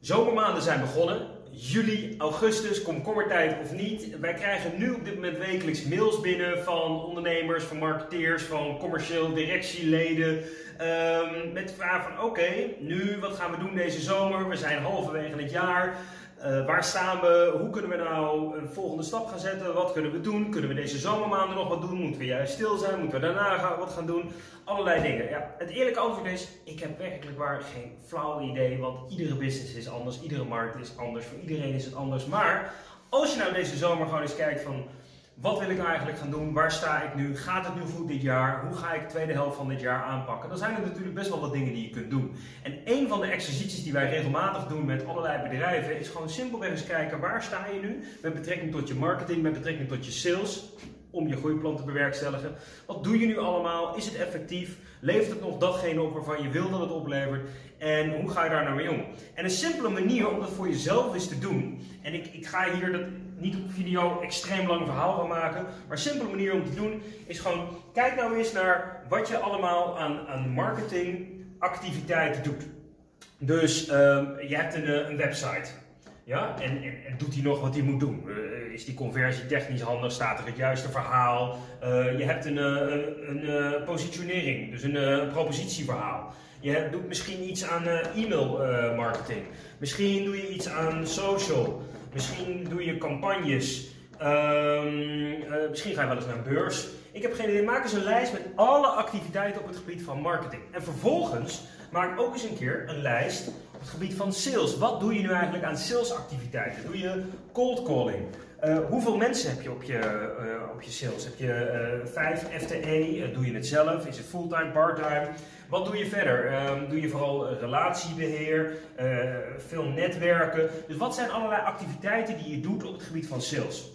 Zomermaanden zijn begonnen. Juli, augustus, komkommertijd of niet. Wij krijgen nu op dit moment wekelijks mails binnen van ondernemers, van marketeers, van commercieel directieleden. ehm, met de vraag van oké, nu wat gaan we doen deze zomer? We zijn halverwege het jaar. Eh, waar staan we? Hoe kunnen we nou een volgende stap gaan zetten? Wat kunnen we doen? Kunnen we deze zomermaanden nog wat doen? Moeten we juist stil zijn? Moeten we daarna gaan, wat gaan doen? Allerlei dingen. Ja, het eerlijke antwoord is: ik heb werkelijk waar geen flauw idee. Want iedere business is anders, iedere markt is anders, voor iedereen is het anders. Maar als je nou deze zomer gewoon eens kijkt van. Wat wil ik nou eigenlijk gaan doen? Waar sta ik nu? Gaat het nu goed dit jaar? Hoe ga ik de tweede helft van dit jaar aanpakken? Dan zijn er natuurlijk best wel wat dingen die je kunt doen. En een van de exercities die wij regelmatig doen met allerlei bedrijven is gewoon simpelweg eens kijken waar sta je nu met betrekking tot je marketing, met betrekking tot je sales, om je groeiplan te bewerkstelligen. Wat doe je nu allemaal? Is het effectief? Levert het nog datgene op waarvan je wil dat het oplevert? En hoe ga je daar nou mee om? En een simpele manier om dat voor jezelf eens te doen. En ik, ik ga hier dat niet op video extreem lang verhaal van maken. Maar een simpele manier om te doen is gewoon: kijk nou eens naar wat je allemaal aan, aan marketingactiviteiten doet. Dus ehm, je hebt een, eh, een website. Ja, en, doet hij nog wat hij moet doen? Uh, is die conversie technisch handig? Staat er het juiste verhaal? Uh, je hebt een, een, een positionering, dus een propositieverhaal. Je doet misschien iets aan e-mail marketing. Misschien doe je iets aan social. Misschien doe je campagnes. Ehm, misschien ga je wel eens naar een beurs. Ik heb geen idee. Maak eens een lijst met alle activiteiten op het gebied van marketing. En vervolgens maak ook eens een keer een lijst op het gebied van sales. Wat doe je nu eigenlijk aan salesactiviteiten? Doe je cold calling? Uh, hoeveel mensen heb je op je, uh, op je sales? Heb je uh, vijf FTE? doe je het zelf? Is het fulltime, parttime? Wat doe je verder? Um, doe je vooral relatiebeheer, veel netwerken? Dus wat zijn allerlei activiteiten die je doet op het gebied van sales?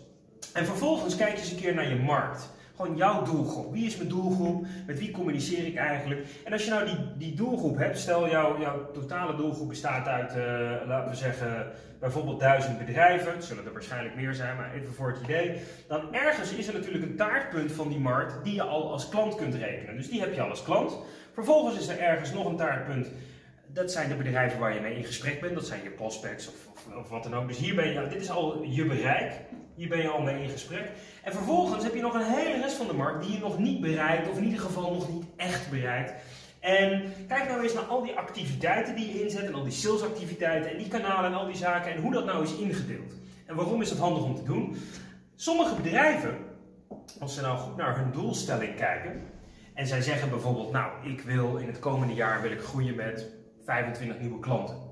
En vervolgens kijk je eens een keer naar je markt. Gewoon jouw doelgroep. Wie is mijn doelgroep? Met wie communiceer ik eigenlijk? En als je nou die, die doelgroep hebt, stel jouw, jouw totale doelgroep bestaat uit, uh, laten we zeggen, bijvoorbeeld duizend bedrijven. Het zullen er waarschijnlijk meer zijn, maar even voor het idee. Dan ergens is er natuurlijk een taartpunt van die markt die je al als klant kunt rekenen. Dus die heb je al als klant. Vervolgens is er ergens nog een taartpunt. Dat zijn de bedrijven waar je mee in gesprek bent. Dat zijn je prospects of, of, of wat dan ook. Dus hier ben je, dit is al je bereik. Hier ben je al mee in gesprek. En vervolgens heb je nog een hele rest van de markt die je nog niet bereikt, of in ieder geval nog niet echt bereikt. En kijk nou eens naar al die activiteiten die je inzet, en al die salesactiviteiten, en die kanalen en al die zaken, en hoe dat nou is ingedeeld. En waarom is dat handig om te doen? Sommige bedrijven, als ze nou goed naar hun doelstelling kijken, en zij zeggen bijvoorbeeld, nou, ik wil in het komende jaar wil ik groeien met 25 nieuwe klanten.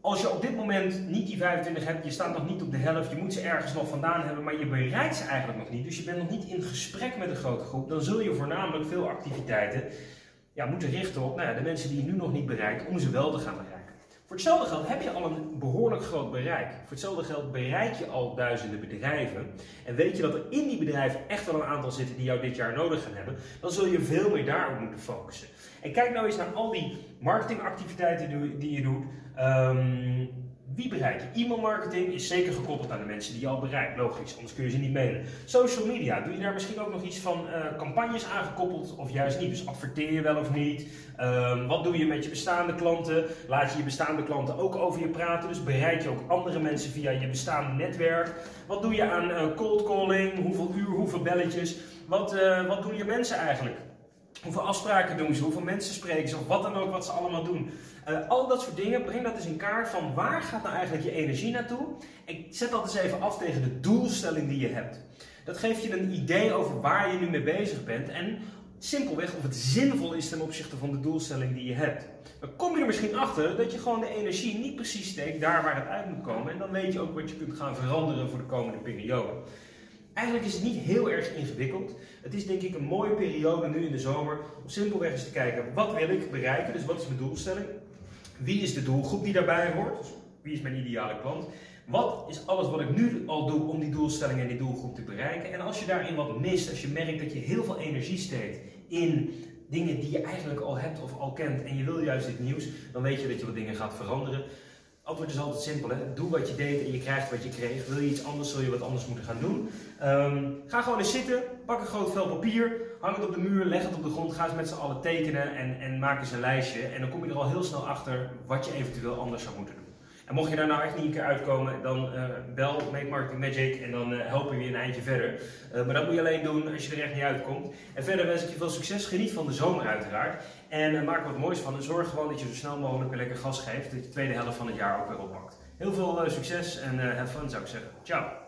Als je op dit moment niet die 25 hebt, je staat nog niet op de helft, je moet ze ergens nog vandaan hebben, maar je bereikt ze eigenlijk nog niet, dus je bent nog niet in gesprek met een grote groep, dan zul je voornamelijk veel activiteiten ja, moeten richten op nou de mensen die je nu nog niet bereikt, om ze wel te gaan bereiken. Voor hetzelfde geld heb je al een behoorlijk groot bereik. Voor hetzelfde geld bereik je al duizenden bedrijven. En weet je dat er in die bedrijven echt wel een aantal zitten die jou dit jaar nodig gaan hebben, dan zul je veel meer daarop moeten focussen. En kijk nou eens naar al die marketingactiviteiten die je doet. Um, wie bereik je? E-mail marketing is zeker gekoppeld aan de mensen die je al bereikt. Logisch, anders kun je ze niet mailen. Social media, doe je daar misschien ook nog iets van uh, campagnes aangekoppeld of juist niet? Dus adverteer je wel of niet? Um, wat doe je met je bestaande klanten? Laat je je bestaande klanten ook over je praten? Dus bereik je ook andere mensen via je bestaande netwerk? Wat doe je aan uh, cold calling? Hoeveel uur, hoeveel belletjes? Wat, uh, wat doen je mensen eigenlijk? Hoeveel afspraken doen ze? Hoeveel mensen spreken ze? Of wat dan ook wat ze allemaal doen. Uh, al dat soort dingen, breng dat eens in kaart van waar gaat nou eigenlijk je energie naartoe. En zet dat eens even af tegen de doelstelling die je hebt. Dat geeft je een idee over waar je nu mee bezig bent en simpelweg of het zinvol is ten opzichte van de doelstelling die je hebt. Dan kom je er misschien achter dat je gewoon de energie niet precies steekt daar waar het uit moet komen. En dan weet je ook wat je kunt gaan veranderen voor de komende periode. Eigenlijk is het niet heel erg ingewikkeld. Het is denk ik een mooie periode nu in de zomer om simpelweg eens te kijken wat wil ik bereiken, dus wat is mijn doelstelling. Wie is de doelgroep die daarbij hoort? Dus wie is mijn ideale klant? Wat is alles wat ik nu al doe om die doelstelling en die doelgroep te bereiken? En als je daarin wat mist, als je merkt dat je heel veel energie steekt in dingen die je eigenlijk al hebt of al kent en je wil juist dit nieuws, dan weet je dat je wat dingen gaat veranderen. Antwoord is altijd simpel. Hè? Doe wat je deed en je krijgt wat je kreeg. Wil je iets anders, zul je wat anders moeten gaan doen. Um, ga gewoon eens zitten, pak een groot vel papier, hang het op de muur, leg het op de grond, ga eens met z'n allen tekenen en, en maak eens een lijstje. En dan kom je er al heel snel achter wat je eventueel anders zou moeten doen. En mocht je daar nou echt niet een keer uitkomen, dan uh, bel Make Marketing Magic en dan uh, helpen we je een eindje verder. Uh, maar dat moet je alleen doen als je er echt niet uitkomt. En verder wens ik je veel succes. Geniet van de zomer uiteraard. En maak er wat moois van. En zorg gewoon dat je zo snel mogelijk weer lekker gas geeft. Dat je de tweede helft van het jaar ook weer oppakt. Heel veel succes en have fun zou ik zeggen. Ciao!